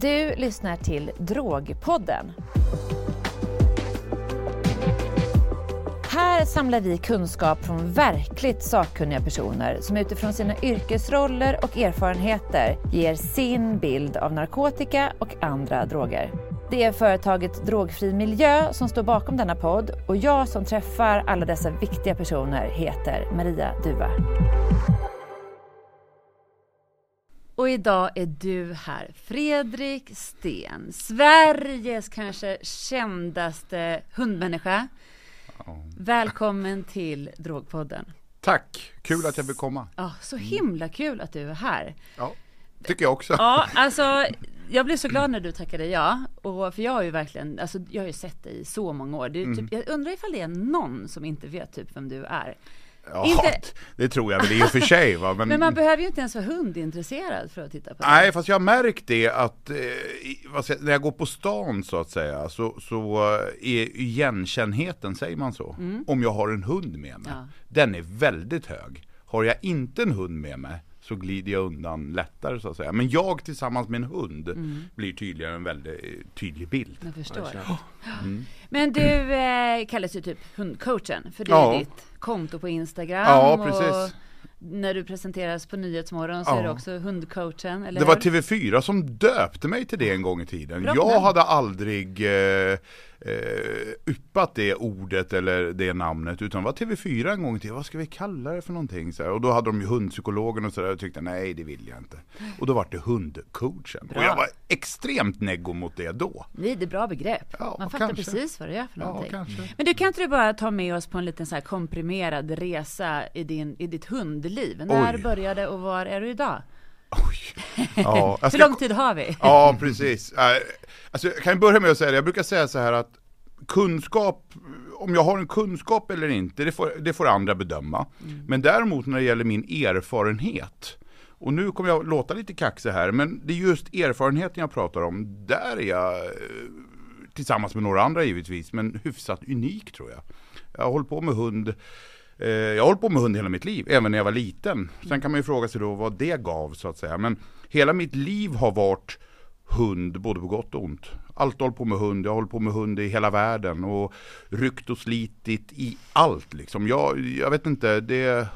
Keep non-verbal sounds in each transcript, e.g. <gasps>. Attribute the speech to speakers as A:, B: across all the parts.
A: Du lyssnar till Drogpodden. Här samlar vi kunskap från verkligt sakkunniga personer som utifrån sina yrkesroller och erfarenheter ger sin bild av narkotika och andra droger. Det är företaget Drogfri Miljö som står bakom denna podd och jag som träffar alla dessa viktiga personer heter Maria Duva. Och idag är du här, Fredrik Sten, Sveriges kanske kändaste hundmänniska. Välkommen till Drogpodden.
B: Tack, kul att jag fick komma.
A: Ja, så himla kul att du är här.
B: Ja, tycker jag också.
A: Ja, alltså jag blev så glad när du tackade ja. Och för jag har ju verkligen, alltså jag har ju sett dig i så många år. Du, typ, jag undrar ifall det är någon som inte vet typ vem du är.
B: Ja,
A: Inte-
B: det tror jag väl i och för sig. Va? Men,
A: Men man behöver ju inte ens vara hundintresserad för att titta på det.
B: Nej, fast jag har märkt det att eh, jag- när jag går på stan så att säga så, så eh, är igenkännheten, säger man så, om jag har en hund med mig,
A: Ja.
B: den är väldigt hög. Har jag inte en hund med mig så glider jag undan lättare så att säga. Men jag tillsammans med en hund blir tydligare en väldigt eh, tydlig bild.
A: Jag förstår. Men du eh, kallas ju typ hundcoachen, för det är
B: Ja.
A: ditt konto på Instagram.
B: Ja,
A: Och
B: precis.
A: när du presenteras på Nyhetsmorgon så är
B: Ja.
A: det också hundcoachen, eller
B: Det var
A: hur?
B: TV4 som döpte mig till det en gång i tiden.
A: Bra
B: jag
A: namn.
B: hade aldrig eh, eh, yppat det ordet eller det namnet, utan det var TV4 en gång tiden. Vad ska vi kalla det för någonting? Så här. Och då hade de ju hundpsykologen och sådär och tyckte nej, det vill jag inte. Och då var det hundcoachen.
A: Bra.
B: Och jag var extremt neggo mot det då.
A: Nej, det är bra begrepp.
B: Ja,
A: Man fattar
B: kanske.
A: precis vad det är för
B: Ja,
A: någonting.
B: kanske.
A: Men du, kan inte du bara ta med oss på en liten så här komprimerad resa i, din, i ditt hundliv? När
B: Oj.
A: började och var är du idag?
B: Ja,
A: Hur lång tid har vi?
B: Ja, precis. Eh, Alltså, jag kan börja med att säga det, jag brukar säga så här att kunskap, om jag har en kunskap eller inte, det får, det får andra bedöma. Men däremot när det gäller min erfarenhet, och nu kommer jag låta lite kaxig här, men det är just erfarenheten jag pratar om, där är jag, eh, tillsammans med några andra givetvis, men hyfsat unik tror jag. Jag har hållit på med hund Jag har hållit på med hund hela mitt liv, även när jag var liten. Sen kan man ju fråga sig då vad det gav så att säga. Men hela mitt liv har varit hund, både på gott och ont. Alltid hållit på med hund, jag hållit på med hund i hela världen och ryckt och slitit i allt liksom. Jag, jag vet inte, det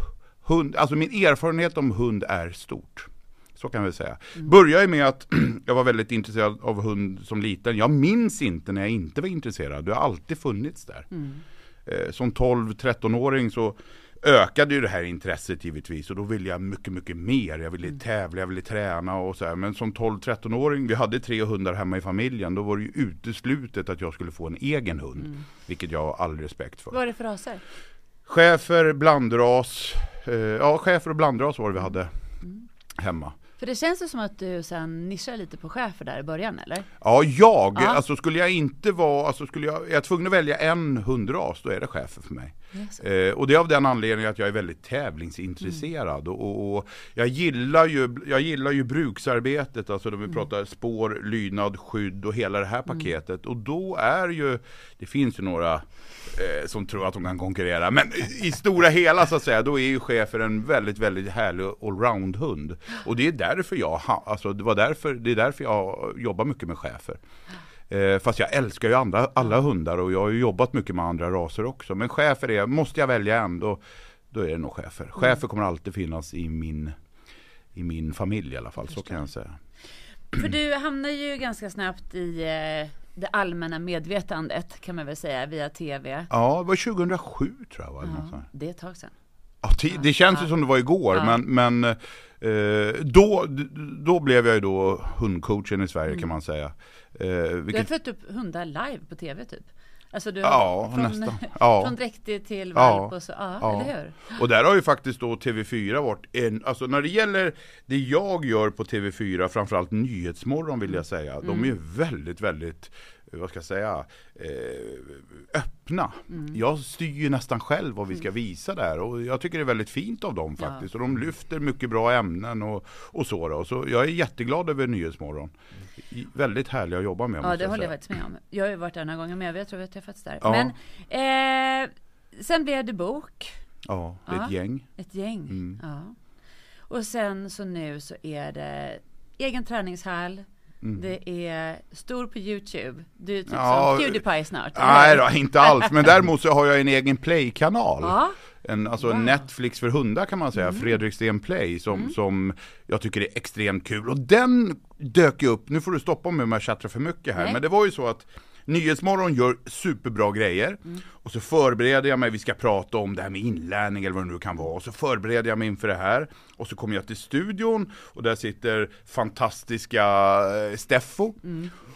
B: hund, alltså min erfarenhet om hund är stort. Så kan vi säga. Började med att <clears throat> jag var väldigt intresserad av hund som liten. Jag minns inte när jag inte var intresserad. Det har alltid funnits där. Eh, som 12-13-åring så ökade ju det här intresset givetvis och då ville jag mycket, mycket mer. Jag ville tävla, jag ville träna och så här. Men som 12-13-åring, vi hade tre hundar hemma i familjen, då var det ju uteslutet att jag skulle få en egen hund. Vilket jag har all respekt för.
A: Vad är det för raser?
B: Schäfer, blandras, eh, ja schäfer och blandras var det vi hade hemma.
A: För det känns ju som att du sen nischar lite på chefer där i början, eller?
B: Ja, jag,
A: Ja.
B: alltså skulle jag inte vara, alltså skulle jag, är jag tvungen att välja en hundras, då är det chefer för mig.
A: Yes.
B: Eh, och det är av den anledningen att jag är väldigt tävlingsintresserad och, och, och jag, gillar ju, jag gillar ju bruksarbetet, alltså då vi pratar spår, lydnad, skydd och hela det här paketet. Och då är ju, det finns ju några eh, som tror att de kan konkurrera, men i stora hela så att säga, då är ju chefer en väldigt, väldigt härlig allround-hund. Och det är därför jag, alltså det var därför, det är därför jag jobbar mycket med chefer. Eh, fast jag älskar ju andra, alla hundar och jag har ju jobbat mycket med andra raser också. Men chefer är, måste jag välja en då, då är det nog chefer. Chefer kommer alltid finnas i min, i min familj i alla fall, så kan jag säga.
A: För du hamnar ju ganska snabbt i eh, det allmänna medvetandet, kan man väl säga, via tv.
B: Ja, det var 2007 tror jag. Var.
A: Ja, det är ett tag sedan.
B: Ja, det känns ju som det var igår,
A: Ja.
B: men, men eh, då, då blev jag ju då hundcoachen i Sverige kan man säga. Eh,
A: Du har
B: vilket,
A: fött upp hundar live på tv typ? Alltså du
B: Ja,
A: från,
B: nästan. <laughs> Ja.
A: från dräktig till
B: Ja.
A: valp och så, ja,
B: Ja.
A: eller hur?
B: Och där har ju faktiskt då TV4 varit en, alltså när det gäller det jag gör på TV4, framförallt Nyhetsmorgon vill jag säga, de är väldigt, väldigt, vad ska jag säga, eh, öppna. Jag styr ju nästan själv vad vi ska visa där och jag tycker det är väldigt fint av dem
A: Ja.
B: faktiskt. Och de lyfter mycket bra ämnen och, och så då. Så jag är jätteglad över Nyhetsmorgon. Väldigt härliga att jobba med.
A: Ja, det håller jag faktiskt med om. Jag har ju varit där några gånger med, jag tror vi har träffats där.
B: Ja.
A: Men eh, sen blev det bok,
B: Ja, det är ett gäng.
A: ett gäng.
B: Mm.
A: Ja. Och sen så nu så är det egen träningshall, Det är stor på YouTube. Du är typ
B: Ja,
A: som Pewdiepie snart.
B: Nej då, inte alls. Men däremot så har jag en egen Play-kanal.
A: Ja.
B: En, alltså en
A: Wow.
B: Netflix för hundar kan man säga, Fredrik Sten Play, som, som jag tycker är extremt kul. Och den dök ju upp, nu får du stoppa mig om jag tjattrar för mycket här,
A: Nej.
B: men det var ju så att Nyhetsmorgon gör superbra grejer. Och så förbereder jag mig, vi ska prata om det här med inlärning eller vad det nu kan vara, och så förbereder jag mig inför det här. Och så kommer jag till studion och där sitter fantastiska eh, Steffo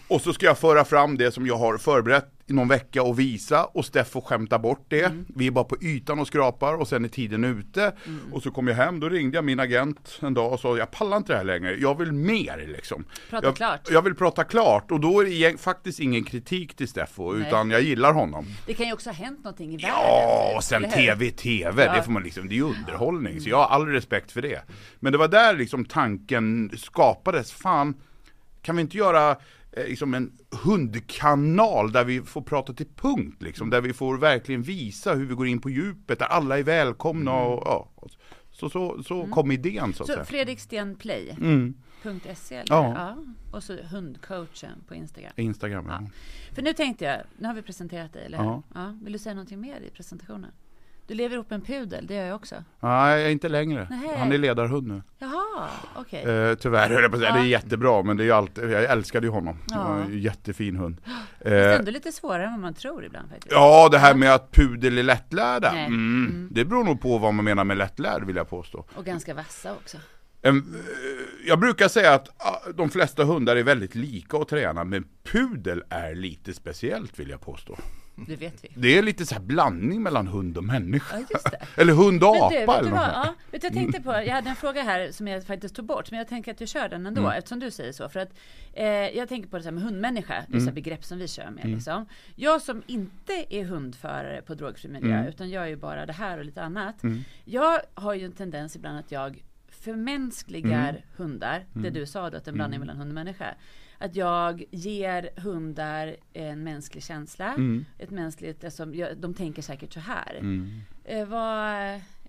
B: och så ska jag föra fram det som jag har förberett i någon vecka och visa och Steffo skämtar bort det. Vi är bara på ytan och skrapar och sen är tiden ute. Och så kom jag hem, då ringde jag min agent en dag och sa jag pallar inte det här längre, jag vill mer liksom.
A: Prata
B: jag,
A: klart.
B: Jag vill prata klart och då är det faktiskt ingen kritik till Steffo utan jag gillar honom.
A: Det kan ju också ha hänt någonting i världen.
B: Ja,
A: typ,
B: och sen? TV, TV, det
A: Ja.
B: får man liksom, det är ju underhållning, så jag har all respekt för det. Men det var där liksom tanken skapades, fan, kan vi inte göra liksom en hundkanal där vi får prata till punkt liksom, där vi får verkligen visa hur vi går in på djupet, där alla är välkomna och ja. Så, så, så kom idén så att
A: Så
B: säga.
A: Fredrik Sten Play.
B: Mm.
A: .se eller?
B: Ja.
A: ja. Och så hundcoachen på Instagram.
B: Instagram, ja.
A: För nu tänkte jag, nu har vi presenterat dig, eller hur?
B: Ja.
A: Ja. Vill du säga någonting mer i presentationen? Du lever ihop med en pudel, det gör jag också.
B: Nej, inte längre.
A: Nej.
B: Han är ledarhund nu.
A: Jaha, okej.
B: Eh, tyvärr höll jag på att säga, det är
A: Ja.
B: jättebra men det är ju alltid, jag älskade ju honom. Det var
A: Ja.
B: en jättefin hund.
A: Det <gasps> är
B: Eh,
A: ändå lite svårare än vad man tror ibland faktiskt.
B: ja, det här med att pudel är lättlärda, mm,
A: Mm.
B: det beror nog på vad man menar med lättlärd vill jag påstå.
A: Och ganska vassa också.
B: Eh, jag brukar säga att ah, de flesta hundar är väldigt lika att träna, men pudel är lite speciellt vill jag påstå.
A: Det vet vi.
B: Det är lite så här blandning mellan hund och människa.
A: Ja, det. <laughs>
B: Eller hund och apa
A: du, vet
B: eller
A: vad? Ja, vet jag tänkte på, jag hade en fråga här som jag faktiskt tog bort, men jag tänker att jag kör den ändå,
B: Mm.
A: eftersom du säger så. För att eh, jag tänker på det här med hundmänniska, vissa
B: Mm.
A: begrepp som vi kör med. Liksom. Jag som inte är hundförare på drogfri miljö,
B: Mm.
A: utan jag är ju bara det här och lite annat. Jag har ju en tendens ibland att jag förmänskligar
B: Mm.
A: hundar, det du sa då, att en blandning mellan hund och människa. Att jag ger hundar en mänsklig känsla,
B: Mm.
A: ett mänskligt, alltså, de tänker säkert så här. Eh, vad,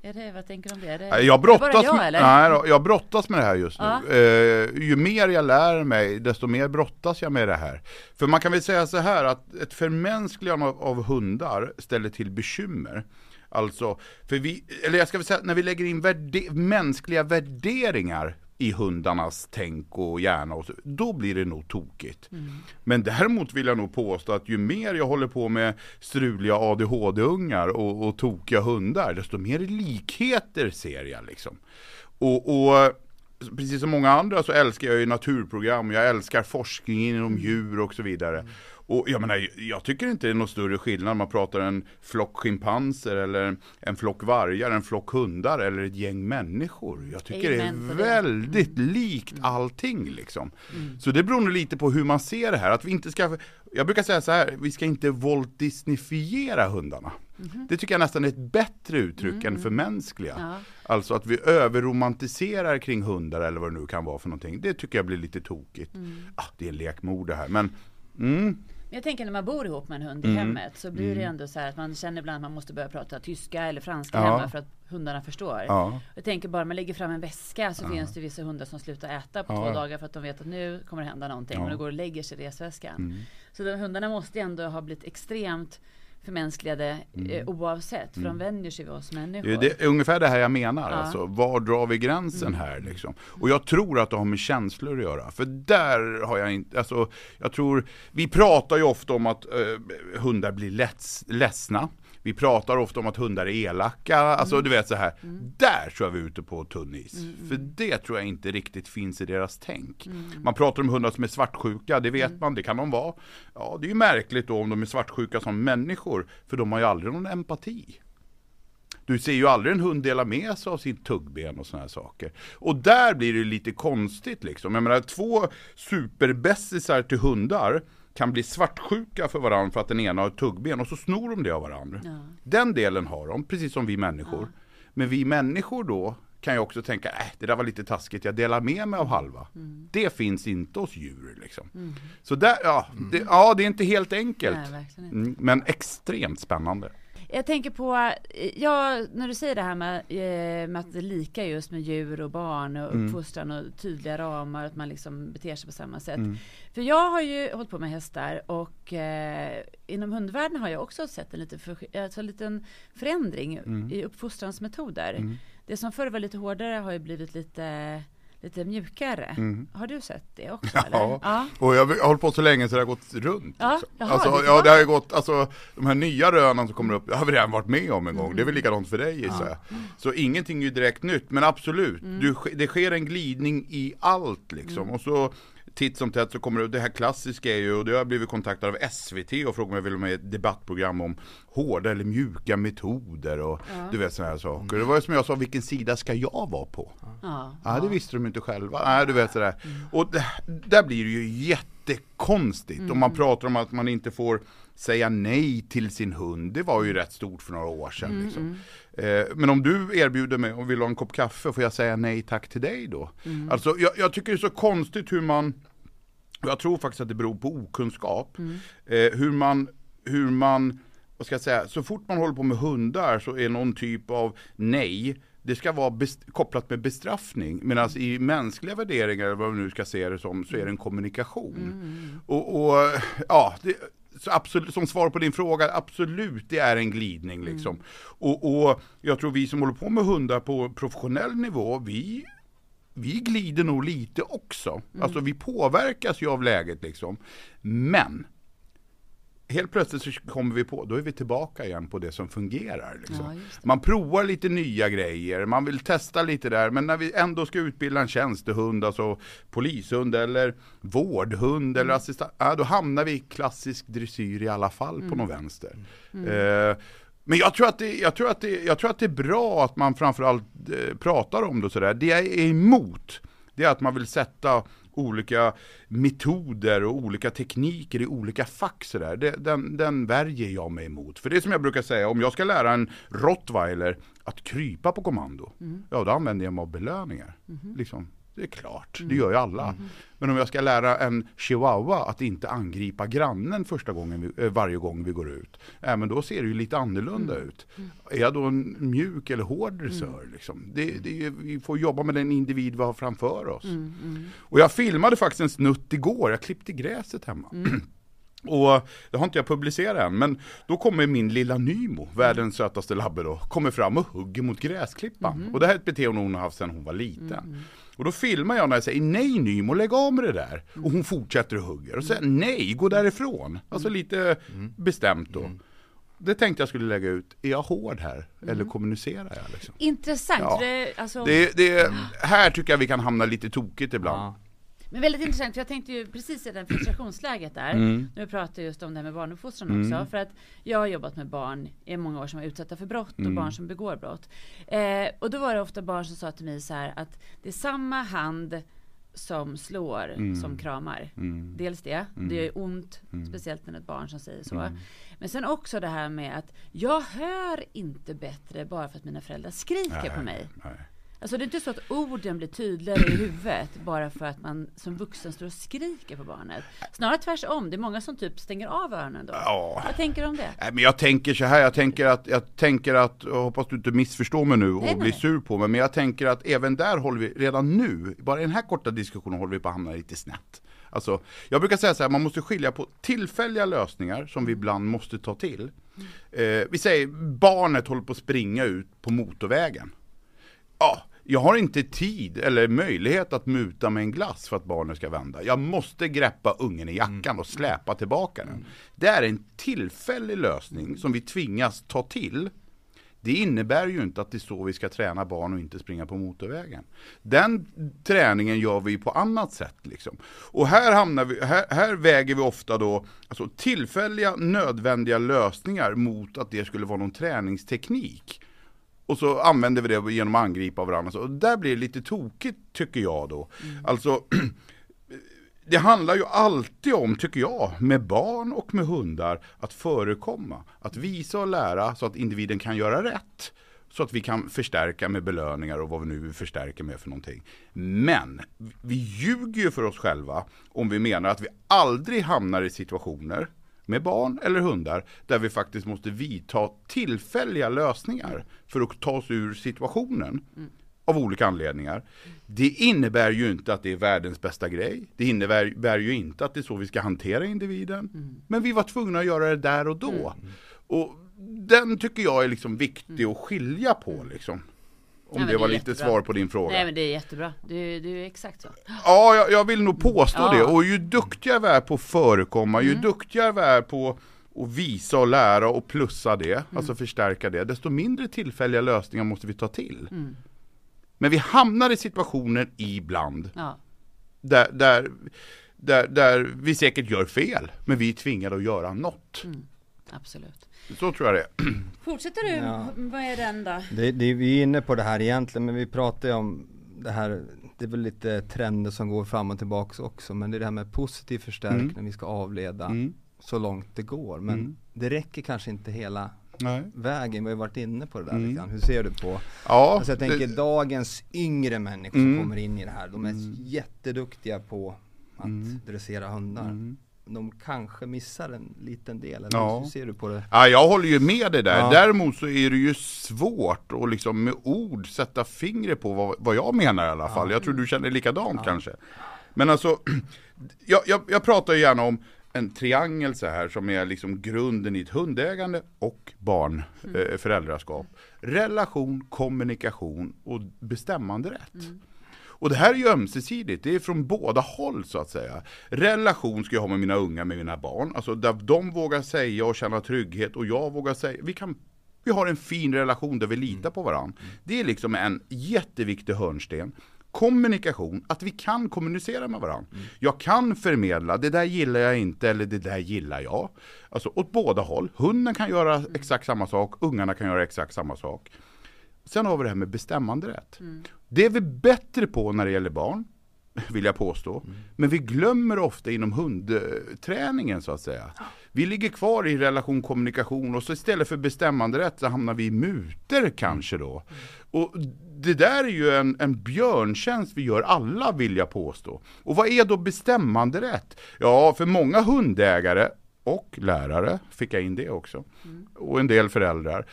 A: är det, vad tänker du om det? Är det
B: Jag
A: det
B: brottas,
A: bara jag,
B: med,
A: eller?
B: nej, jag brottas med det här just nu.
A: Ja.
B: Eh, ju mer jag lär mig, desto mer brottas jag med det här. För man kan väl säga så här att ett förmänskligande av, av hundar ställer till bekymmer. Alltså, för vi, eller jag ska väl säga, när vi lägger in värde, mänskliga värderingar i hundarnas tänk och hjärna, och så, då blir det nog tokigt. Men däremot vill jag nog påstå att ju mer jag håller på med struliga ADHD-ungar och, och tokiga hundar, desto mer likheter ser jag liksom. Och, och precis som många andra så älskar jag ju naturprogram, jag älskar forskning inom djur och så vidare. Och jag menar, jag tycker inte det är någon större skillnad om man pratar en flock schimpanser eller en flock vargar, en flock hundar eller ett gäng människor. Jag tycker det
A: Amen
B: är
A: på det.
B: väldigt likt allting liksom. Så det beror nog lite på hur man ser det här, att vi inte ska, jag brukar säga så här, vi ska inte Walt Disneyfiera hundarna. Det tycker jag nästan är ett bättre uttryck än förmänskliga.
A: Ja.
B: Alltså att vi överromantiserar kring hundar eller vad det nu kan vara för någonting. Det tycker jag blir lite tokigt. Ah, det är lekmord det här, men mm,
A: Jag tänker när man bor ihop med en hund i hemmet så blir det ändå så här att man känner ibland att man måste börja prata tyska eller franska
B: Ja.
A: hemma för att hundarna förstår.
B: ja.
A: Jag tänker bara man lägger fram en väska så finns det vissa hundar som slutar äta på
B: Ja.
A: två dagar för att de vet att nu kommer det hända någonting
B: Ja.
A: och de går och lägger sig i resväskan.
B: Mm.
A: Så de hundarna måste ändå ha blivit extremt förmänskligade eh, oavsett för de vänjer sig vid oss människor.
B: Mm. Det är ungefär det här jag menar,
A: Ja.
B: alltså, var drar vi gränsen här liksom? Och jag tror att det har med känslor att göra, för där har jag inte, alltså, jag tror, vi pratar ju ofta om att eh, hundar blir läts, ledsna, vi pratar ofta om att hundar är elaka, alltså du vet så här. där tror jag vi är ute på tunn is. För det tror jag inte riktigt finns i deras tänk. Man pratar om hundar som är svartsjuka, det vet man, det kan de vara. Ja, det är ju märkligt då om de är svartsjuka som människor, för de har ju aldrig någon empati. Du ser ju aldrig en hund dela med sig av sin tuggben och sådana här saker. Och där blir det lite konstigt liksom. Jag menar två superbästisar till hundar kan bli svartsjuka för varandra för att den ena har ett tuggben och så snor de det av varandra.
A: Ja.
B: Den delen har de, precis som vi människor. Men vi människor då kan ju också tänka, äh, det där var lite taskigt, jag delar med mig av halva. Det finns inte hos djur liksom. Så där, ja, det, ja, det är inte helt enkelt.
A: Nej, inte.
B: Mm, men extremt spännande.
A: Jag tänker på, ja, när du säger det här med, eh, med att det är lika just med djur och barn och
B: Mm.
A: uppfostran och tydliga ramar, att man liksom beter sig på samma sätt.
B: Mm.
A: För jag har ju hållit på med hästar och eh, inom hundvärlden har jag också sett en liten, för, alltså en liten förändring
B: Mm.
A: i uppfostransmetoder.
B: Mm.
A: Det som förr var lite hårdare har ju blivit lite, lite mjukare.
B: Mm.
A: Har du sett det också?
B: Ja.
A: Eller? ja.
B: Och jag har hållit på så länge så det har gått runt.
A: Ja,
B: liksom.
A: jaha,
B: alltså,
A: det
B: ja, det har gått, alltså de här nya rönen som kommer upp, det har vi redan varit med om en gång. Det är väl likadant för dig gissar jag. Så ingenting är ju direkt nytt, men absolut,
A: Mm.
B: du, det sker en glidning i allt liksom.
A: Mm.
B: Och så titt som tätt så kommer det, det här klassiska är ju, och det har jag blivit kontaktad av SVT och frågat om jag vill vara med i ett debattprogram om hårda eller mjuka metoder och du vet sådana här saker. Det var ju som jag sa, vilken sida ska jag vara på?
A: Ja.
B: Ja, det visste de inte själva. Nej, du vet sådär. Och det, där blir det ju jättekonstigt. Om man pratar om att man inte får säga nej till sin hund. Det var ju rätt stort för några år sedan. Liksom. Eh, men om du erbjuder mig och vill ha en kopp kaffe, får jag säga nej tack till dig då? Alltså, jag, jag tycker det är så konstigt hur man jag tror faktiskt att det beror på okunskap. Eh, hur man, hur man, vad ska jag säga, så fort man håller på med hundar så är någon typ av nej, det ska vara kopplat med bestraffning. Medan i mänskliga värderingar, vad vi nu ska se det som, så är det en kommunikation. Och, och ja, det, absolut, som svar på din fråga, absolut det är en glidning liksom. Och, och jag tror vi som håller på med hundar på professionell nivå, vi vi glider nog lite också. Alltså vi påverkas ju av läget liksom. Men helt plötsligt så kommer vi på, då är vi tillbaka igen på det som fungerar. Liksom.
A: Ja, just
B: man provar lite nya grejer, man vill testa lite där, men när vi ändå ska utbilda en tjänstehund, alltså polishund eller vårdhund eller assistent, ja, då hamnar vi i klassisk dressyr i alla fall på någon vänster. Eh, men jag tror, att det, jag, tror att det, jag tror att det är bra att man framförallt eh, pratar om det och sådär. Det jag är emot, det är att man vill sätta olika metoder och olika tekniker i olika fack sådär. Den, den värjer jag mig emot. För det är som jag brukar säga, om jag ska lära en rottweiler att krypa på kommando, ja då använder jag mig av belöningar. Liksom. Det är klart, det gör ju alla. Men om jag ska lära en chihuahua att inte angripa grannen första gången vi, eh, varje gång vi går ut, ja, men då ser det ju lite annorlunda ut. Är jag då en mjuk eller hård dressör? Liksom? Det, det, vi får jobba med den individ vi har framför oss. Och jag filmade faktiskt en snutt igår, jag klippte gräset hemma. <clears throat> Och det har inte jag publicerat än, men då kommer min lilla Nymo, världens sötaste labbe då, kommer fram och hugger mot gräsklippan. Och det här är ett beteende hon har haft sedan hon var liten. Och då filmar jag när jag säger nej Nymo, lägg av med det där. Och hon fortsätter och hugger. Och säger nej, gå därifrån. Alltså lite bestämt då. Det tänkte jag skulle lägga ut, är jag hård här? Eller kommunicerar jag liksom?
A: Intressant.
B: Ja.
A: Det, alltså,
B: Det, det, här tycker jag vi kan hamna lite tokigt ibland.
C: Ja.
A: Men väldigt intressant, för jag tänkte ju precis i den frustrationsläget där,
B: Mm.
A: nu pratar just om det här med barnuppfostran också, för att jag har jobbat med barn i många år som är utsatta för brott och
B: Mm.
A: barn som begår brott. Eh, och då var det ofta barn som sa till mig så här att det är samma hand som slår
B: Mm.
A: som kramar. Dels det, det gör ju ont,
B: Mm.
A: speciellt när det är ett barn som säger så. Men sen också det här med att jag hör inte bättre bara för att mina föräldrar skriker på mig.
B: Nej.
A: Alltså det är inte så att orden blir tydligare i huvudet bara för att man som vuxen står och skriker på barnet. Snarare tvärtom, det är många som typ stänger av öronen då.
B: Ja.
A: Vad tänker du om det?
B: Nej, men jag tänker så här, jag tänker att, jag tänker att, jag hoppas du inte missförstår mig nu och
A: Nej,
B: blir
A: nej.
B: sur på mig, men jag tänker att även där håller vi, redan nu, bara i den här korta diskussionen håller vi på att hamna lite snett. Alltså, jag brukar säga så här, man måste skilja på tillfälliga lösningar som vi ibland måste ta till. Eh, vi säger, barnet håller på att springa ut på motorvägen. Ja, jag har inte tid eller möjlighet att muta med en glass för att barnet ska vända. Jag måste greppa ungen i jackan och släpa tillbaka den. Det är en tillfällig lösning som vi tvingas ta till. Det innebär ju inte att det är så vi ska träna barn och inte springa på motorvägen. Den träningen gör vi på annat sätt. Liksom. Och här, hamnar vi, här, här väger vi ofta då alltså, tillfälliga nödvändiga lösningar mot att det skulle vara någon träningsteknik. Och så använder vi det genom att angripa varandra. Så där blir det lite tokigt tycker jag då. Alltså, <clears throat> det handlar ju alltid om, tycker jag, med barn och med hundar, att förekomma. Att visa och lära så att individen kan göra rätt. Så att vi kan förstärka med belöningar och vad vi nu förstärker med för någonting. Men vi ljuger ju för oss själva om vi menar att vi aldrig hamnar i situationer med barn eller hundar, där vi faktiskt måste vidta tillfälliga lösningar för att ta oss ur situationen. Av olika anledningar. Det innebär ju inte att det är världens bästa grej. Det innebär ju inte att det är så vi ska hantera individen. Men vi var tvungna att göra det där och då. Och den tycker jag är liksom viktig att skilja på liksom. Om
C: Ja,
B: det var
C: är
B: lite
C: jättebra.
B: svar på din fråga.
C: Nej men det är jättebra. Det, det är exakt så.
B: Ja, jag, jag vill nog påstå
C: Ja.
B: det. Och ju duktigare vi är på att förekomma,
C: Mm.
B: ju duktigare vi är på att visa och lära och plussa det,
C: Mm.
B: alltså förstärka det, desto mindre tillfälliga lösningar måste vi ta till.
C: Mm.
B: Men vi hamnar i situationer ibland
C: Ja.
B: där, där, där, där vi säkert gör fel, men vi är tvingade att göra något.
C: Mm. Absolut.
B: Så tror jag det är.
C: Fortsätter du?
D: Ja.
C: Vad är den då?
D: Det, det, vi är inne på det här egentligen, men vi pratar ju om det här, det är väl lite trender som går fram och tillbaks också, men det är det här med positiv förstärkning,
B: Mm.
D: vi ska avleda
B: Mm.
D: så långt det går. Men
B: Mm.
D: det räcker kanske inte hela
B: Nej.
D: vägen, vi har varit inne på det där
B: Mm.
D: lite grann. Hur ser du på?
B: Ja,
D: Alltså jag tänker
B: det-
D: dagens yngre människor
B: Mm.
D: som kommer in i det här, de är
B: Mm.
D: jätteduktiga på att
B: Mm.
D: dressera hundar.
B: Mm.
D: De kanske missar en liten del, eller
B: Ja.
D: hur ser du på det?
B: Ja, jag håller ju med dig där.
D: Ja.
B: Däremot så är det ju svårt att liksom med ord sätta fingret på vad, vad jag menar i alla fall. Jag tror du känner likadant kanske. Men alltså, <clears throat> jag, jag, jag pratar ju gärna om en triangel så här som är liksom grunden i ett hundägande och barn, eh, föräldraskap. Relation, kommunikation och bestämmande rätt. Och det här är ju ömsesidigt, det är från båda håll så att säga. Relation ska jag ha med mina unga, med mina barn, alltså där de vågar säga och känna trygghet och jag vågar säga, vi kan vi har en fin relation där vi litar på varandra. Det är liksom en jätteviktig hörnsten. Kommunikation, att vi kan kommunicera med varandra. Jag kan förmedla, det där gillar jag inte eller det där gillar jag. Alltså åt båda håll. Hunden kan göra exakt samma sak, ungarna kan göra exakt samma sak. Sen har vi det här med bestämmanderätt. Det är vi bättre på när det gäller barn, vill jag påstå. Men vi glömmer ofta inom hundträningen så att säga. Vi ligger kvar i relation kommunikation och så istället för bestämmanderätt så hamnar vi i muter kanske då. Och det där är ju en, en björntjänst vi gör alla vill jag påstå. Och vad är då bestämmanderätt? Ja, för många hundägare och lärare, fick jag in det också, och en del föräldrar,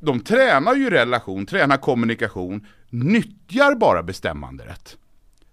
B: de tränar ju relation, tränar kommunikation, nyttjar bara bestämmanderätt.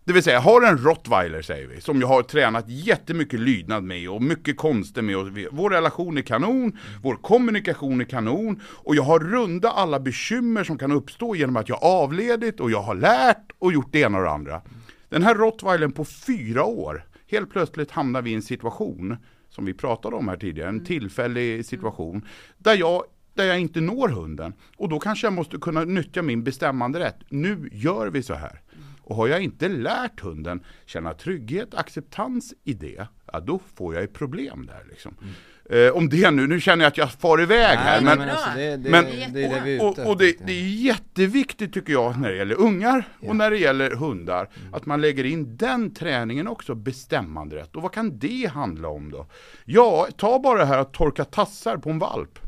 B: Det vill säga, jag har en rottweiler säger vi, som jag har tränat jättemycket lydnad med och mycket konster med. Och vår relation är kanon, vår kommunikation är kanon och jag har runda alla bekymmer som kan uppstå genom att jag avledit och jag har lärt och gjort det ena och det andra. Den här rottweilern på fyra år, helt plötsligt hamnar vi i en situation, som vi pratade om här tidigare, en tillfällig situation, där jag där jag inte når hunden. Och då kanske jag måste kunna nyttja min bestämmanderätt. Nu gör vi så här. Och har jag inte lärt hunden känna trygghet, acceptans i det, ja, då får jag ett problem där. Liksom. Eh, om det nu, nu känner jag att jag far iväg här, men,
D: alltså det, det,
B: men-
D: det är det vi är ute
B: och, och det, är jätteviktigt tycker jag när det gäller ungar och när det gäller hundar, att man lägger in den träningen också, bestämmanderätt. Och vad kan det handla om då? Ja, ta bara det här att torka tassar på en valp.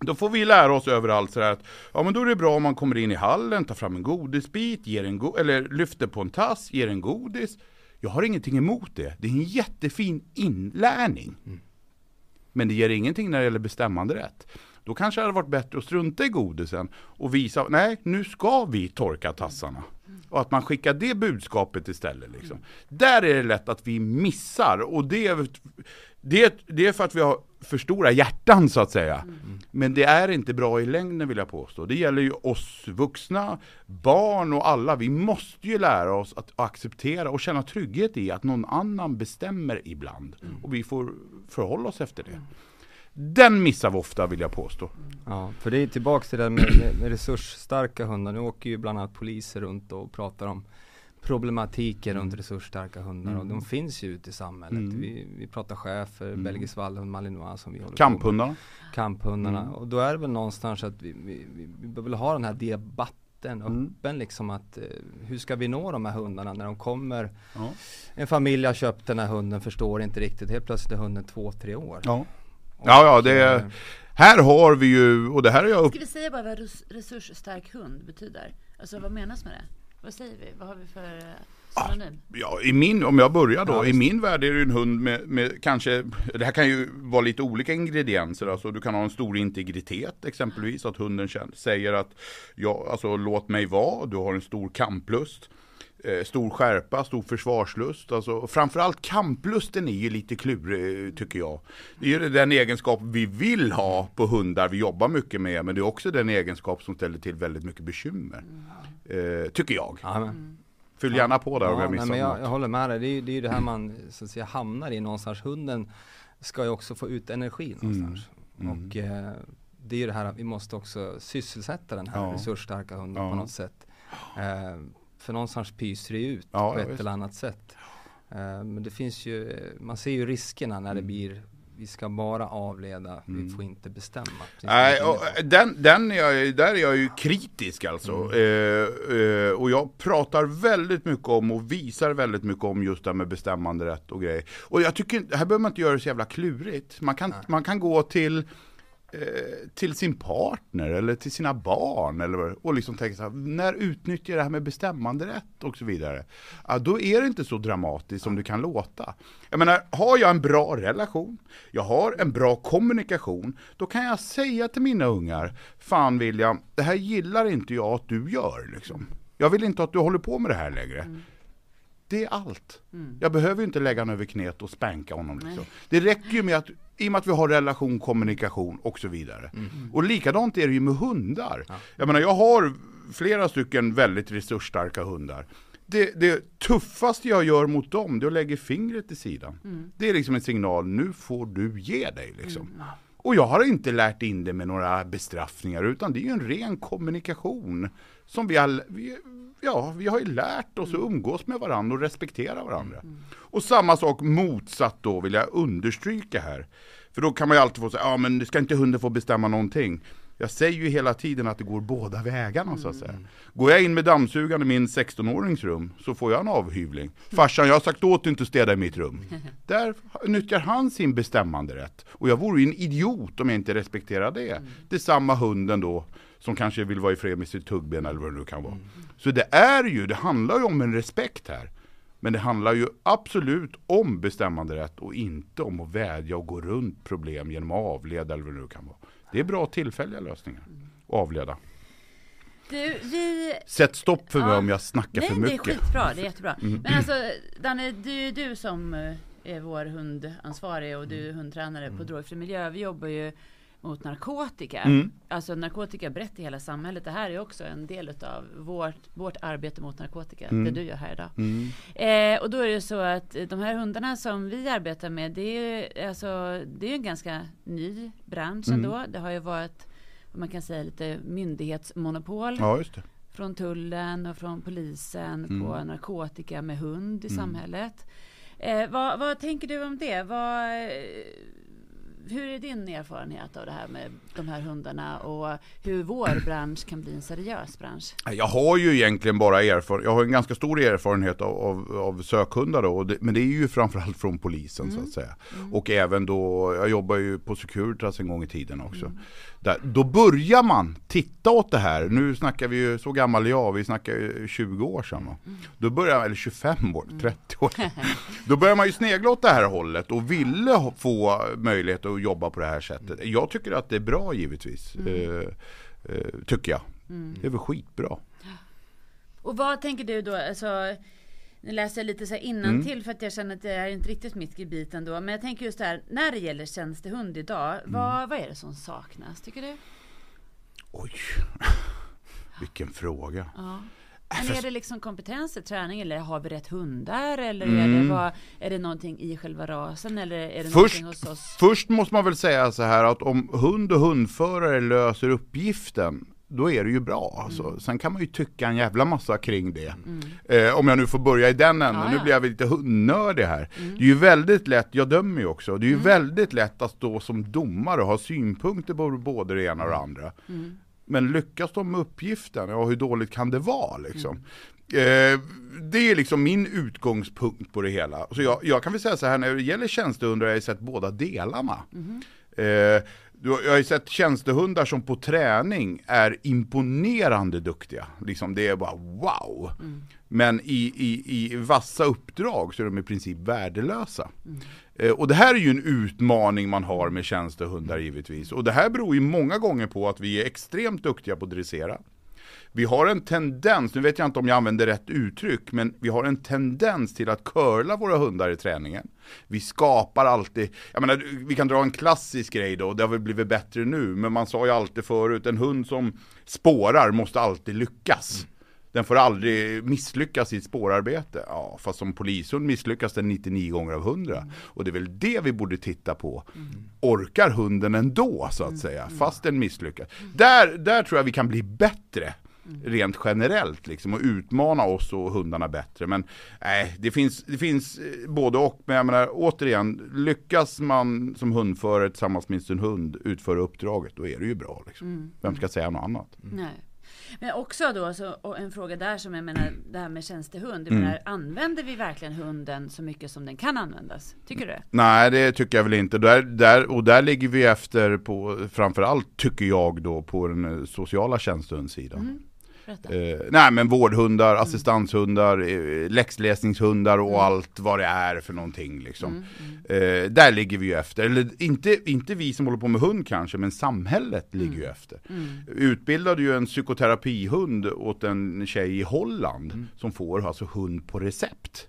B: Då får vi lära oss överallt sådär att, ja men då är det bra om man kommer in i hallen, tar fram en godisbit, ger en go- eller lyfter på en tass, ger en godis. Jag har ingenting emot det. Det är en jättefin inlärning. Men det ger ingenting när det gäller bestämmanderätt. Då kanske det hade varit bättre att strunta i godisen och visa, nej nu ska vi torka tassarna. Och att man skickar det budskapet istället. Liksom. Där är det lätt att vi missar och det är, det, det är för att vi har för stora hjärtan så att säga. Men det är inte bra i längden vill jag påstå. Det gäller ju oss vuxna, barn och alla. Vi måste ju lära oss att acceptera och känna trygghet i att någon annan bestämmer ibland. Och vi får förhålla oss efter det. Den missar vi ofta vill jag påstå.
D: Ja, för det är tillbaks till det där med, med, med resursstarka hundar. Nu åker ju bland annat poliser runt och pratar om problematiken runt resursstarka hundar och de finns ju ute i samhället.
B: Mm.
D: Vi, vi pratar chefer, belgisk vallhund, malinois som vi håller på
B: Kamphundarna.
D: med. Kamphundarna. Och då är det väl någonstans att vi, vi, vi, behöver ha den här debatten öppen liksom att eh, hur ska vi nå de här hundarna när de kommer
B: Ja.
D: En familj har köpt den här hunden, förstår inte riktigt, helt plötsligt är hunden två, tre år.
B: Ja. Ja, ja, det är, här har vi ju, och det här har jag upp,
C: Ska vi säga bara vad res- resursstark hund betyder? Alltså vad menas med det? Vad säger vi? Vad har vi för... eh,
A: synonym?
B: Ja, i min, om jag börjar då,
D: Ja,
B: i min värld är det en hund med, med kanske, det här kan ju vara lite olika ingredienser, alltså du kan ha en stor integritet exempelvis, att hunden känner, säger att ja, alltså, låt mig vara, du har en stor kamplust. Eh, stor skärpa, stor försvarslust. Alltså, framförallt kamplusten är ju lite klurig tycker jag. Det är ju den egenskap vi vill ha på hundar vi jobbar mycket med, men det är också den egenskap som ställer till väldigt mycket bekymmer. Eh, tycker jag.
D: Ja, men,
B: Fyll gärna på där om
D: ja,
B: jag
D: nej,
B: missar
D: men jag,
B: något.
D: jag håller med dig, det är ju det, är ju det här man så att säga hamnar i någonstans. Hunden ska ju också få ut energi någonstans.
B: Mm.
D: Och eh, det är ju det här att vi måste också sysselsätta den här
B: Ja.
D: resursstarka hunden
B: Ja.
D: på något sätt. Eh, för någonstans pyser det ut
B: Ja,
D: på ett
B: visst.
D: eller annat sätt. Eh, men det finns ju, man ser ju riskerna när det
B: Mm.
D: blir vi ska bara avleda, vi får inte bestämma.
B: Nej,
D: på.
B: den, den är där är jag ju kritisk alltså.
D: Mm.
B: Eh, eh, och jag pratar väldigt mycket om och visar väldigt mycket om just det här med bestämmanderätt och grejer. Och jag tycker, här behöver man inte göra det så jävla klurigt. Man kan, man kan gå till till sin partner eller till sina barn eller, och liksom tänka så här, när utnyttjar jag det här med bestämmanderätt och så vidare. Ja, då är det inte så dramatiskt som det kan låta. Jag menar, har jag en bra relation, jag har en bra kommunikation, då kan jag säga till mina ungar, fan William, det här gillar inte jag att du gör liksom. Jag vill inte att du håller på med det här längre. Det är allt. Jag behöver inte lägga honom över knät och spänka honom. Liksom. Det räcker ju med att, i och med att vi har relation, kommunikation och så vidare. Och likadant är det ju med hundar. Jag menar, jag har flera stycken väldigt resursstarka hundar. Det, det tuffaste jag gör mot dem, det är att lägga fingret i sidan. Det är liksom en signal, nu får du ge dig liksom. Och jag har inte lärt in det med några bestraffningar, utan det är ju en ren kommunikation. Som vi, all, vi, ja, vi har ju lärt oss att umgås med varandra och respektera varandra. Och samma sak motsatt då, vill jag understryka här. För då kan man ju alltid få säga, ja men ska inte hunden få bestämma någonting? Jag säger ju hela tiden att det går båda vägarna så att säga. Går jag in med dammsugaren i min 16-årings rum så får jag en avhyvling. Farsan, jag har sagt åt dig inte att städa i mitt rum. <laughs> Där nyttjar han sin bestämmanderätt. Och jag vore ju en idiot om jag inte respekterar det. Det är samma hunden då som kanske vill vara i fred med sitt tuggben eller vad det nu kan vara. Så det är ju, det handlar ju om en respekt här. Men det handlar ju absolut om bestämmanderätt och inte om att vädja och gå runt problem genom att avleda eller vad det nu kan vara. Det är bra tillfälliga lösningar. Avleda.
A: Du, vi...
B: Sätt stopp för mig
A: Ja.
B: om jag snackar
A: Nej,
B: för
A: det är
B: mycket. Mm.
A: skitbra. Det är jättebra. Men alltså, Danne, det är ju du som eh, är vår hundansvarig och du är hundtränare på Drogfri Miljö. Vi jobbar ju mot narkotika.
B: Mm.
A: Alltså narkotika är brett i hela samhället. Det här är också en del av vårt, vårt arbete mot narkotika.
B: Mm.
A: Det du gör här idag.
B: Mm.
A: Eh, och då är det så att de här hundarna som vi arbetar med, det är alltså, det är en ganska ny bransch
B: Mm.
A: ändå. Det har ju varit, vad man kan säga, lite myndighetsmonopol
B: Ja,
A: från tullen och från polisen
B: Mm.
A: på narkotika med hund i
B: Mm.
A: samhället. Eh, vad, vad tänker du om det? Vad, hur är din erfarenhet av det här med de här hundarna och hur vår bransch kan bli en seriös bransch?
B: Jag har ju egentligen bara erfarenhet, jag har en ganska stor erfarenhet av, av, av sökhundar då, det, men det är ju framförallt från polisen så att säga. Och även då, jag jobbar ju på Securitas en gång i tiden också. Där, då börjar man titta åt det här, nu snackar vi ju, så gammal är jag, vi snackar ju 20 år sedan va? Då börjar, eller 25 år, 30 år. <laughs> Då börjar man ju snegla åt det här hållet och ville få möjlighet att jobba på det här sättet. Jag tycker att det är bra givetvis. Eh, eh, tycker jag. Det är väl skitbra.
A: Och vad tänker du då? Alltså, nu läser jag lite så här innantill
B: Mm.
A: för att jag känner att det är inte riktigt mitt gebit ändå. Men jag tänker just det här, när det gäller tjänstehund idag, vad,
B: Mm.
A: vad är det som saknas tycker du?
B: Oj, <laughs> vilken fråga.
A: Ja. Men är det liksom kompetenser, träning eller har vi rätt hundar? Eller är,
B: Mm.
A: det vad, är det någonting i själva rasen eller är det
B: Först,
A: hos oss?
B: först måste man väl säga så här att om hund och hundförare löser uppgiften då är det ju bra. Alltså.
A: Mm.
B: Sen kan man ju tycka en jävla massa kring det. Eh, om jag nu får börja i den änden,
A: Ja,
B: nu blir jag lite hundnördig här. Det är ju väldigt lätt, jag dömer ju också, det är ju väldigt lätt att stå som domare och ha synpunkter på både det ena och det andra. Men lyckas de med uppgiften, ja hur dåligt kan det vara liksom? Eh, det är liksom min utgångspunkt på det hela. Så jag, jag kan väl säga så här, när det gäller tjänstehundar har jag sett båda delarna. Eh, du, jag har ju sett tjänstehundar som på träning är imponerande duktiga. Liksom det är bara wow.
C: Mm.
B: Men i, i, i vassa uppdrag så är de i princip värdelösa. Eh, och det här är ju en utmaning man har med tjänstehundar givetvis. Och det här beror ju många gånger på att vi är extremt duktiga på att dressera. Vi har en tendens, nu vet jag inte om jag använder rätt uttryck, men vi har en tendens till att curla våra hundar i träningen. Vi skapar alltid, jag menar, vi kan dra en klassisk grej då, det har väl blivit bättre nu, men man sa ju alltid förut, en hund som spårar måste alltid lyckas. Den får aldrig misslyckas i ett spårarbete. Ja, fast som polishund misslyckas den 99 gånger av 100. Och det är väl det vi borde titta på. Orkar hunden ändå, så att säga, fast den misslyckas? Där, där tror jag vi kan bli bättre. Rent generellt liksom och utmana oss och hundarna bättre. Men nej, det finns, det finns eh, både och. Men jag menar återigen, lyckas man som hundförare tillsammans med sin hund utföra uppdraget, då är det ju bra. Liksom. Vem ska säga något annat?
C: Nej. Men också då, så, och en fråga där som jag menar, det här med tjänstehund.
B: Mm.
C: menar, använder vi verkligen hunden så mycket som den kan användas? Tycker du?
B: Nej, det tycker jag väl inte. Där, där, och där ligger vi efter på, framförallt tycker jag då, på den eh, sociala tjänstehundssidan.
C: Berätta.
B: Eh, nej men vårdhundar, assistanshundar, eh, läxläsningshundar och allt vad det är för någonting liksom. Eh, där ligger vi ju efter. Eller inte, inte vi som håller på med hund kanske, men samhället ligger ju efter. Utbildade ju en psykoterapihund åt en tjej i Holland som får alltså hund på recept.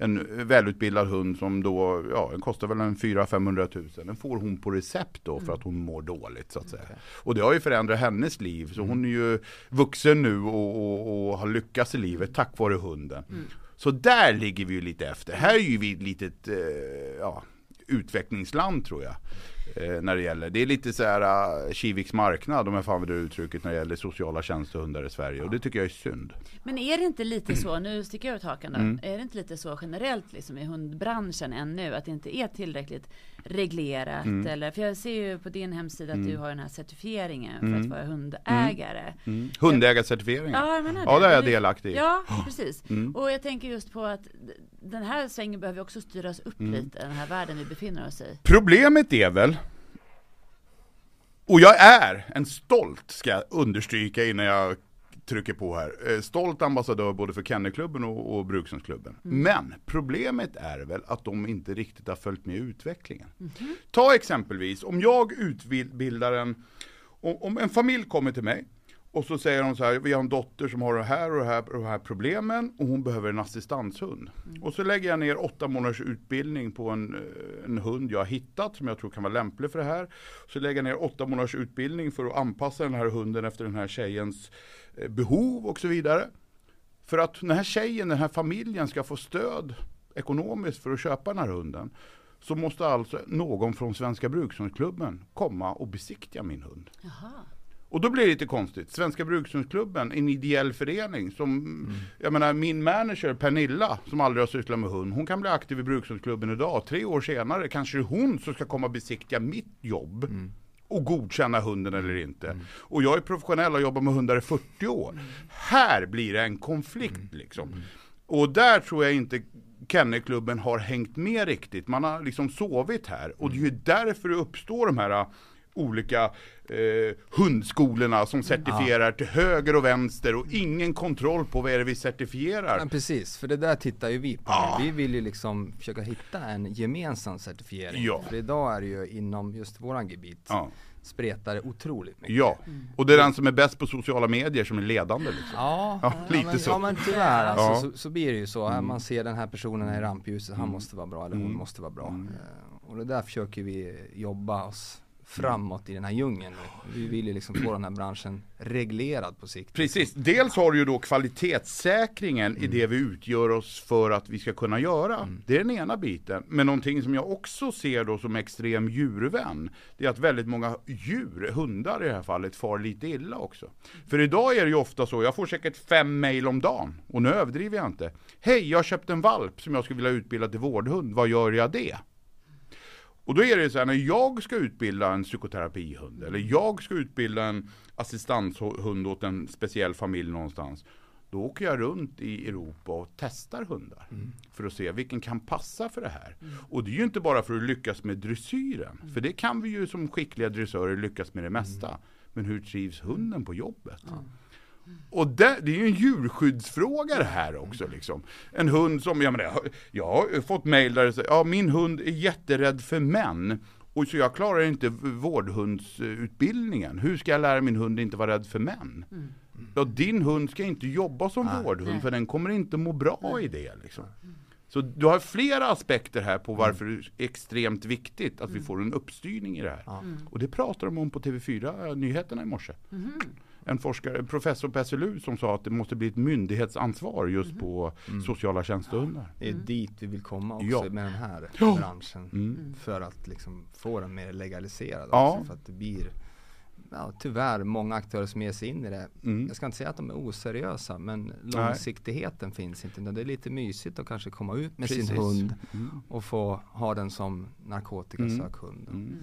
B: En välutbildad hund som då, ja den kostar väl en 400-500 tusen. Den får hon på recept då för att hon mår dåligt så att säga. Och det har ju förändrat hennes liv. Så hon är ju vuxen nu och, och, och har lyckats i livet tack vare hunden. Så där ligger vi ju lite efter. Här är ju vi ett litet eh, ja, utvecklingsland tror jag. Eh, när det gäller, det är lite så här uh, Kiviks marknad om jag får använda det uttrycket när det gäller sociala tjänstehundar i Sverige. Och det tycker jag är synd.
C: Men är det inte lite så, nu sticker jag ut hakan då,
B: Mm.
C: är det inte lite så generellt liksom i hundbranschen ännu att det inte är tillräckligt reglerat
B: Mm.
C: eller, för jag ser ju på din hemsida att du har den här certifieringen för att vara hundägare.
B: Mm. Hundägarcertifieringen.
C: Ja, jag menar
B: Ja, det är jag
C: Det-
B: delaktig i.
C: Ja, precis.
B: Mm.
C: Och jag tänker just på att den här svängen behöver också styras upp
B: Mm.
C: lite, den här världen vi befinner oss i.
B: Problemet är väl, och jag är en stolt, ska jag understryka innan jag trycker på här, eh, stolt ambassadör både för Kennelklubben och, och Brukshundsklubben. Men problemet är väl att de inte riktigt har följt med utvecklingen. Ta exempelvis, om jag utbildar en, om en familj kommer till mig och så säger de så här, vi har en dotter som har det här och det här, och de här problemen och hon behöver en assistanshund. Och så lägger jag ner åtta månaders utbildning på en, eh, en hund jag har hittat som jag tror kan vara lämplig för det här. Så lägger jag ner åtta månaders utbildning för att anpassa den här hunden efter den här tjejens eh, behov och så vidare. För att den här tjejen, den här familjen ska få stöd ekonomiskt för att köpa den här hunden så måste alltså någon från Svenska Brukshundsklubben komma och besiktiga min hund.
C: Jaha.
B: Och då blir det lite konstigt. Svenska Brukshundsklubben, en ideell förening som, jag menar min manager Pernilla, som aldrig har sysslat med hund, hon kan bli aktiv i Brukshundsklubben idag. Tre år senare kanske hon som ska komma och besiktiga mitt jobb. Och godkänna hunden eller inte. Och jag är professionell och har jobbat med hundar i 40 år. Här blir det en konflikt liksom. Och där tror jag inte Kennelklubben har hängt med riktigt. Man har liksom sovit här. Och det är ju därför det uppstår de här olika eh, hundskolorna som certifierar till höger och vänster och ingen kontroll på vad är det vi certifierar.
D: Ja, precis, för det där tittar ju vi på.
B: Ja.
D: Vi vill ju liksom försöka hitta en gemensam certifiering.
B: Ja.
D: För idag är det ju inom just våran gebit
B: Ja.
D: spretar det otroligt mycket.
B: ja, och det är den som är bäst på sociala medier som är ledande liksom.
D: Ja,
B: Ja, lite
D: men,
B: så.
D: Ja men tyvärr alltså,
B: Ja.
D: så, så blir det ju så. Här Man ser den här personen i rampljuset, han måste vara bra eller hon
B: Mm.
D: måste vara bra. Eh, Och det där försöker vi jobba oss framåt i den här djungeln. Vi vill ju liksom få den här branschen reglerad på sikt.
B: Precis, dels har du ju då kvalitetssäkringen i det vi utgör oss för att vi ska kunna göra. Det är den ena biten. Men någonting som jag också ser då som extrem djurvän, det är att väldigt många djur, hundar i det här fallet, far lite illa också. För idag är det ju ofta så, jag får säkert fem mail om dagen, och nu överdriver jag inte. Hej, jag har köpt en valp som jag skulle vilja utbilda till vårdhund, vad gör jag det? Och då är det så här, när jag ska utbilda en psykoterapihund, eller jag ska utbilda en assistanshund åt en speciell familj någonstans, Då åker jag runt i Europa och testar hundar. För att se vilken kan passa för det här. Och det är ju inte bara för att lyckas med dressyren. För det kan vi ju som skickliga dressörer lyckas med det mesta. Men hur trivs hunden på jobbet? Och det, det är ju en djurskyddsfråga det här också liksom. En hund som, jag menar, jag har- fått mejl där det säger, ja min hund är jätterädd för män. Och så jag klarar inte vårdhundsutbildningen. Hur ska jag lära min hund inte vara rädd för män? Ja, din hund ska inte jobba som vårdhund
C: Nej.
B: för den kommer inte må bra i det. Liksom. Så du har flera aspekter här på varför det är extremt viktigt att vi får en uppstyrning i det här. Och det pratar de om på TV4 Nyheterna i morse. En forskare, en professor på SLU som sa att det måste bli ett myndighetsansvar just på sociala tjänstehundar.
D: Det är dit vi vill komma också
B: Ja.
D: med den här
B: Ja.
D: branschen.
B: Mm.
D: För att liksom få den mer legaliserad
B: Ja.
D: också. För att det blir ja, tyvärr många aktörer som ger sig in i det.
B: Mm.
D: Jag ska inte säga att de är oseriösa men långsiktigheten finns inte. Det är lite mysigt att kanske komma ut med sin
B: Precis.
D: hund
B: Mm.
D: och få ha den som narkotikasökhund.
B: Mm.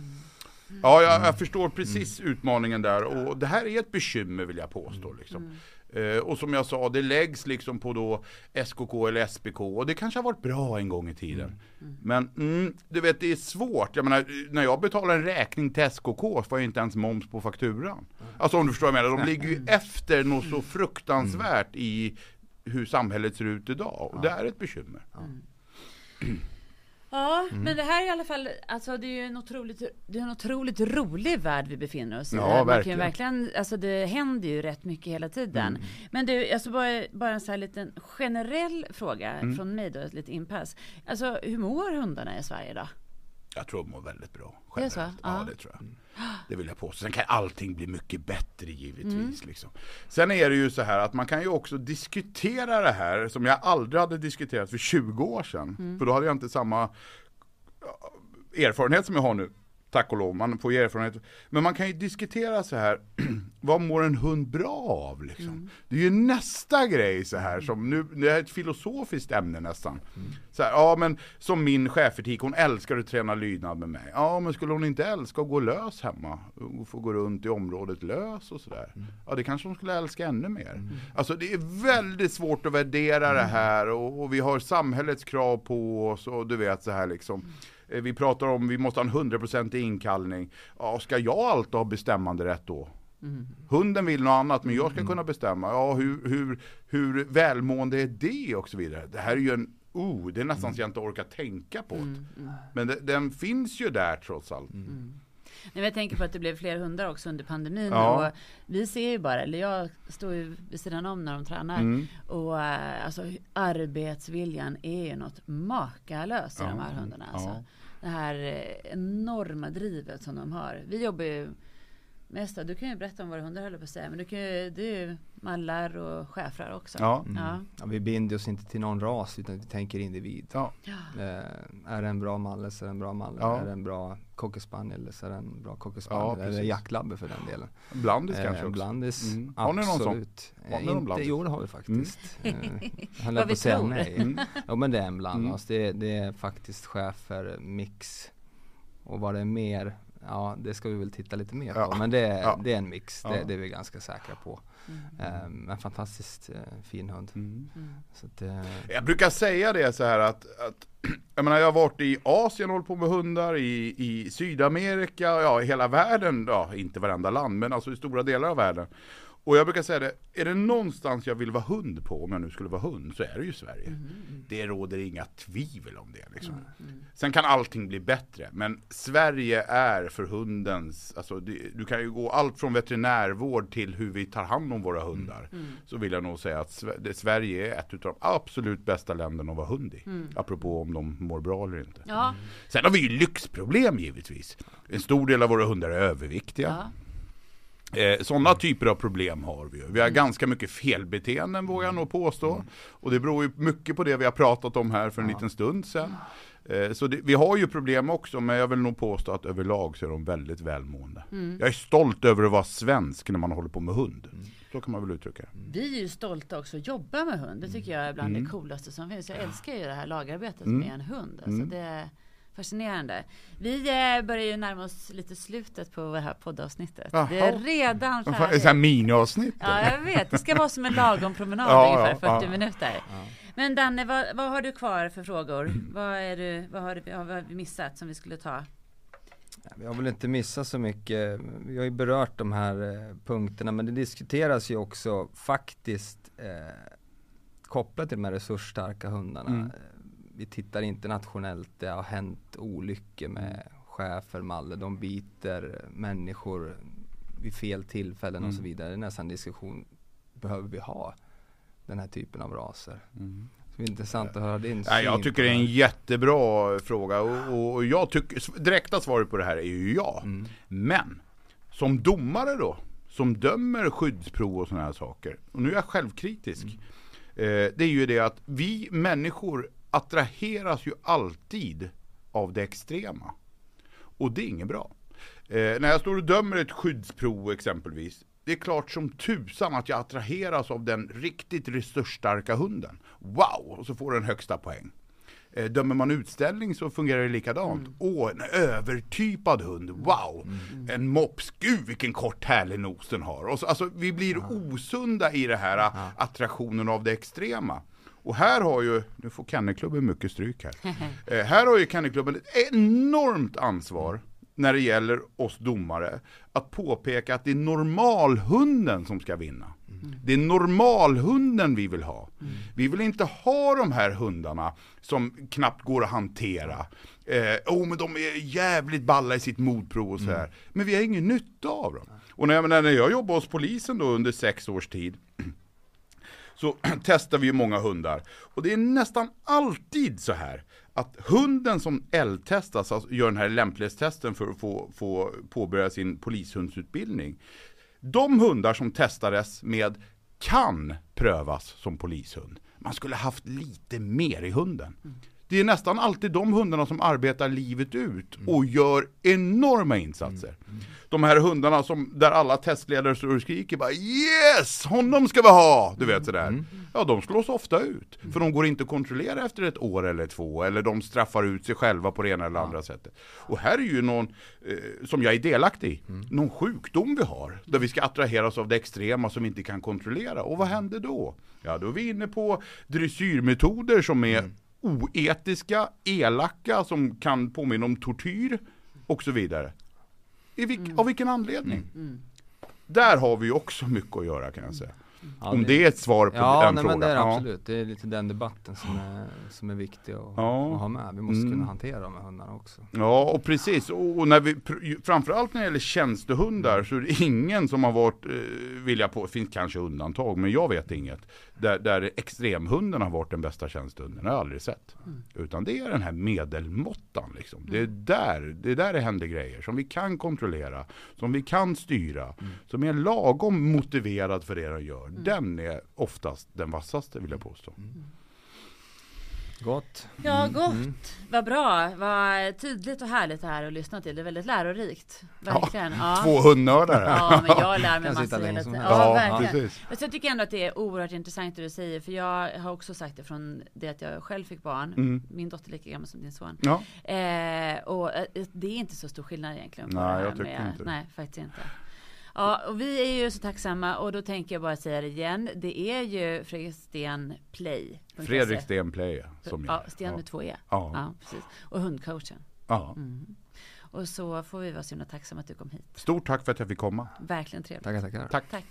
B: Ja, jag, jag förstår precis utmaningen där och det här är ett bekymmer vill jag påstå. Liksom. Eh, och som jag sa, det läggs liksom på då SKK eller SPK och det kanske har varit bra en gång i tiden. Men mm, du vet, det är svårt. Jag menar, när jag betalar en räkning till SKK får jag inte ens moms på fakturan. Alltså om du förstår vad jag menar, de ligger ju efter något så fruktansvärt i hur samhället ser ut idag. Och det är ett bekymmer.
C: Ja,
B: Mm.
C: men det här är i alla fall, alltså det är ju en otroligt, det är en otroligt rolig värld vi befinner oss i.
B: Ja,
C: Man kan ju
B: verkligen.
C: verkligen, alltså det händer ju rätt mycket hela tiden.
B: Mm.
C: Men du, alltså bara, bara en så här liten generell fråga
B: Mm.
C: från mig då, ett litet inpass. Alltså hur mår hundarna i Sverige då?
B: Jag tror de mår väldigt bra.
C: Det är så?
B: generellt.
C: Ja.
B: Ja, det tror jag. <gasps> Det vill jag påstå. Sen kan allting bli mycket bättre givetvis.
C: Mm.
B: Liksom. Sen är det ju så här att man kan ju också diskutera det här som jag aldrig hade diskuterat för 20 år sedan.
C: Mm.
B: För då hade jag inte samma ja, erfarenhet som jag har nu. Tack och lov, man får ju erfarenhet. Men man kan ju diskutera så här, <clears throat> vad mår en hund bra av liksom?
C: Mm.
B: Det är ju nästa grej så här, som nu, det är ett filosofiskt ämne nästan. Så här, ja men som min schäfertik, hon älskar att träna lydnad med mig. Ja men skulle hon inte älska att gå lös hemma? Och få gå runt i området lös och sådär. Ja det kanske hon skulle älska ännu mer. Alltså det är väldigt svårt att värdera det här och, och vi har samhällets krav på oss och du vet så här liksom. Eh, Vi pratar om vi måste ha en 100% inkallning. Ja, ska jag alltid ha bestämmande rätt då? Hunden vill något annat men jag ska kunna bestämma. Ja, hur, hur, hur välmående är det och så vidare. Det här är ju en, oh, det är nästan så jag inte orkar tänka på det. Men det, den finns ju där trots allt.
C: Nej, jag tänker på att det blev fler hundar också under pandemin.
B: Ja.
C: Och vi ser ju bara, eller jag står ju vid sidan om när de tränar.
B: Mm.
C: Och äh, alltså arbetsviljan är ju något makalöst i de här hundarna. Alltså.
B: Ja.
C: Det här eh, enorma drivet som de har. Vi jobbar ju mest, du kan ju berätta om våra hundar höll på att säga. Men du kan ju, det är ju mallar och schäfrar också.
B: Ja.
C: Ja.
D: Ja, vi binder oss inte till någon ras utan vi tänker individ.
B: Ja.
D: Eh, är det en bra malle så är det en bra malle.
B: Ja.
D: Är det en bra cocker så är det en bra cocker Eller jaktlabbe för den delen.
B: Blandis
D: Eh,
B: kanske också.
D: Blandis,
B: Mm. Har ni någon sån?
D: absolut.
B: Har ni
D: Eh,
B: någon
D: inte,
B: blandis?
D: jo det har vi faktiskt. Mm. Jag <laughs> höll
C: Vad
D: på säga
C: tror.
D: nej.
B: Mm.
D: Ja men det är en blandras.
B: Mm.
D: Det, det är faktiskt chefer, mix och vad det är mer. Ja det ska vi väl titta lite mer på.
B: Ja.
D: Men det är,
B: Ja.
D: det är en mix.
B: Ja.
D: Det, det är vi ganska säkra på.
C: Mm.
D: Eh, men fantastiskt eh, fin hund.
B: Mm.
D: Så att, eh,
B: Jag brukar säga det så här att, att <clears throat> jag menar jag har varit i Asien och hållit på med hundar, i, i Sydamerika, ja i hela världen, ja inte varenda land men alltså i stora delar av världen. Och jag brukar säga det, är det någonstans jag vill vara hund på, om jag nu skulle vara hund, så är det ju Sverige. Det råder inga tvivel om det liksom. Sen kan allting bli bättre, men Sverige är för hundens, alltså det, du kan ju gå allt från veterinärvård till hur vi tar hand om våra hundar. Så vill jag nog säga att det, Sverige är ett av de absolut bästa länderna att vara hund i. Apropå om de mår bra eller inte.
C: Ja,
B: Sen har vi ju lyxproblem givetvis. En stor del av våra hundar är överviktiga.
C: ja.
B: Eh, Sådana typer av problem har vi ju. Vi har ganska mycket felbeteenden vågar jag nog påstå. Och det beror ju mycket på det vi har pratat om här för en liten stund sedan. Eh, Så det, vi har ju problem också, men jag vill nog påstå att överlag så är de väldigt välmående. Jag är stolt över att vara svensk när man håller på med hund. Så kan man väl uttrycka det.
C: Vi är ju stolta också att jobba med hund. Det tycker jag är bland
B: Mm.
C: det coolaste som finns. Jag älskar ju det här lagarbetet med en hund. Alltså det, Fascinerande. Vi eh, börjar ju närma oss lite slutet på det här poddavsnittet.
B: Jaha.
C: Det är redan
B: sånt här
C: färdigt.
B: miniavsnitt.
C: Ja, jag vet. Det ska vara som en lagom promenad <laughs>
B: Ja,
C: ungefär
B: ja,
C: 40
B: ja.
C: minuter. Men Danne, vad, vad har du kvar för frågor? Vad, är du, vad, har du, vad har vi missat som vi skulle ta?
D: Ja, Vi har väl inte missat så mycket, vi har ju berört de här eh, punkterna men det diskuteras ju också faktiskt eh, kopplat till de här resursstarka hundarna.
B: Mm.
D: Vi tittar internationellt, det har hänt olyckor med schäfer, malle, de biter människor vid fel tillfällen och så
B: Mm.
D: vidare. Det är nästan diskussion, behöver vi ha den här typen av raser?
B: Mm.
D: Så det är intressant att höra din
B: Nej, jag
D: syn
B: tycker det är en jättebra fråga och, och jag tycker, direkta svaret på det här är ju ja.
D: Mm.
B: Men, som domare då, som dömer skyddsprov och sådana här saker, och nu är jag självkritisk, eh, det är ju det att vi människor attraheras ju alltid av det extrema. Och det är inget bra. Eh, när jag står och dömer ett skyddsprov exempelvis, det är klart som tusan att jag attraheras av den riktigt resursstarka hunden. Wow! Och så får den högsta poäng. Eh, Dömer man utställning så fungerar det likadant. Åh, en övertypad hund, wow! En mops, gud vilken kort härlig nos den har. Och så, alltså, vi blir osunda i det här attraktionen av det extrema. Och här har ju, nu får Kennelklubben mycket stryk här. <laughs> Eh, här har ju Kennelklubben ett enormt ansvar när det gäller oss domare att påpeka att det är normalhunden som ska vinna. Det är normalhunden vi vill ha. Vi vill inte ha de här hundarna som knappt går att hantera. Eh, oh, men de är jävligt balla i sitt modprov och så här. Men vi har ingen nytta av dem. Och när jag, när jag jobbade hos polisen då under sex års tid, <clears throat> så <clears throat> testar vi ju många hundar. Och det är nästan alltid så här att hunden som L-testas. alltså gör den här lämplighetstesten för att få, få påbörja sin polishundsutbildning. De hundar som testades med kan prövas som polishund. Man skulle haft lite mer i hunden. Mm. Det är nästan alltid de hundarna som arbetar livet ut och gör enorma insatser. De här hundarna som, där alla testledare står och skriker bara Yes! Honom ska vi ha! Du vet sådär. Ja, de slås ofta ut. För de går inte att kontrollera efter ett år eller två. Eller de straffar ut sig själva på det ena eller andra sättet. Och här är ju någon, eh, som jag är delaktig i, någon sjukdom vi har. Där vi ska attraheras av det extrema som vi inte kan kontrollera. Och vad händer då? Ja, då är vi inne på dressyrmetoder som är oetiska, elaka, som kan påminna om tortyr och så vidare. Vilk, Av vilken anledning? Där har vi också mycket att göra kan jag säga.
D: Ja,
B: Om det är ett svar på
D: Ja,
B: den
D: nej,
B: frågan.
D: men det är det
B: Ja.
D: absolut. Det är lite den debatten som är, som är viktig att,
B: Ja.
D: att ha med. Vi måste
B: Mm.
D: kunna hantera de här hundarna också.
B: Ja, och precis. Och när vi, framförallt när det gäller tjänstehundar så är det ingen som har varit, eh, vill jag på, det finns kanske undantag, men jag vet inget, där, där extremhunden har varit den bästa tjänstehunden, det har jag aldrig sett. Utan det är den här medelmåttan liksom. Det är där det är där det händer grejer som vi kan kontrollera, som vi kan styra, som är lagom motiverad för det den gör. Den är oftast den vassaste vill jag påstå.
D: Gott.
C: Ja, gott. Vad bra. Vad tydligt och härligt det här att lyssna till. Det är väldigt lärorikt. Verkligen. Ja.
B: Två hundnördar.
C: Ja, men jag lär mig
D: Kan sitta
C: massor hela tiden. Ja,
B: Ja,
C: verkligen.
B: precis.
C: Men så jag tycker ändå att det är oerhört intressant det du säger, för jag har också sagt det från det att jag själv fick barn.
B: Mm.
C: Min dotter är lika gammal som din son.
B: Ja.
C: Eh, och eh, det är inte så stor skillnad egentligen.
B: Nej, jag tycker
C: med,
B: inte.
C: Nej, faktiskt inte. Ja, och vi är ju så tacksamma och då tänker jag bara säga det igen. Det är ju Fredrik Sten Play.
B: Fredrik Sten Play som
C: Ja,
B: jag.
C: Sten
B: Ja.
C: med två E.
B: Ja.
C: Ja, precis. Och hundcoachen.
B: Ja.
C: Mm. Och så får vi vara så himla tacksamma att du kom hit.
B: Stort tack för att jag fick komma.
C: Verkligen trevligt.
D: Tackar, tackar.
B: Tack.
C: Tack.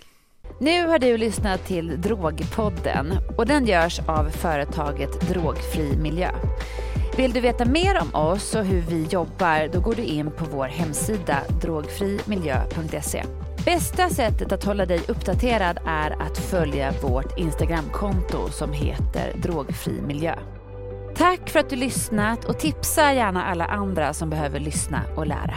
A: Nu har du lyssnat till Drogpodden och den görs av företaget Drogfri Miljö. Vill du veta mer om oss och hur vi jobbar då går du in på vår hemsida drogfrimiljö.se. Bästa sättet att hålla dig uppdaterad är att följa vårt Instagramkonto som heter Drogfri miljö. Tack för att du lyssnat och tipsa gärna alla andra som behöver lyssna och lära.